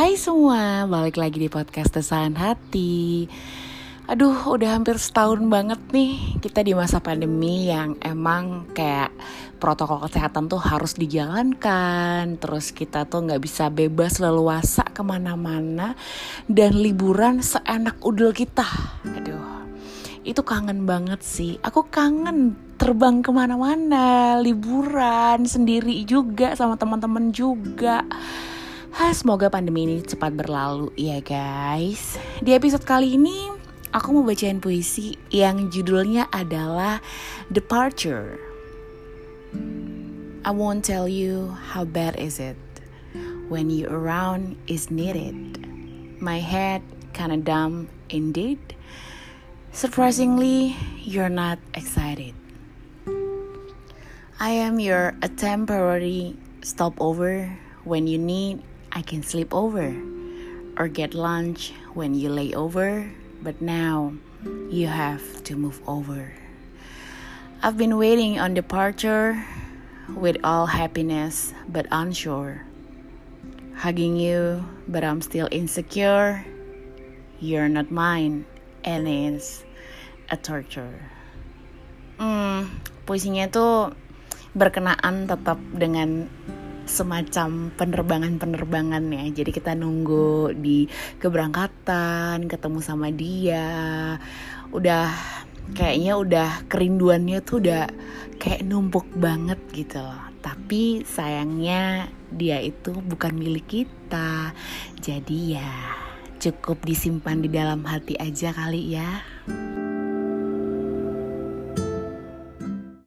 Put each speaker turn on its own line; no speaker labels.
Hai semua, balik lagi di podcast Desain Hati. Aduh, udah hampir setahun banget nih kita di masa pandemi yang emang kayak protokol kesehatan tuh harus dijalankan. Terus kita tuh nggak bisa bebas leluasa ke mana-mana Dan liburan seenak udel kita. Aduh, itu kangen banget sih. Aku kangen terbang ke mana-mana, liburan sendiri juga sama teman-teman juga Ha, semoga pandemi ini cepat berlalu ya guys. Di episode kali ini aku mau bacain puisi yang judulnya adalah Departure. I won't tell you how bad is it when you around is needed. My head kinda dumb indeed. Surprisingly, you're not excited. I am your a temporary stopover when you need I can sleep over or get lunch when you lay over, but now you have to move over. I've been waiting on departure with all happiness but unsure. Hugging you, but I'm still insecure. You're not mine, and it's a torture. Hmm, puisinya tuh berkenaan tetap dengan semacam penerbangan-penerbangan ya. Jadi kita nunggu di keberangkatan, ketemu sama dia. Udah kayaknya udah kerinduannya tuh udah kayak numpuk banget gitu loh. Tapi sayangnya dia itu bukan milik kita. Jadi ya cukup disimpan di dalam hati aja kali ya.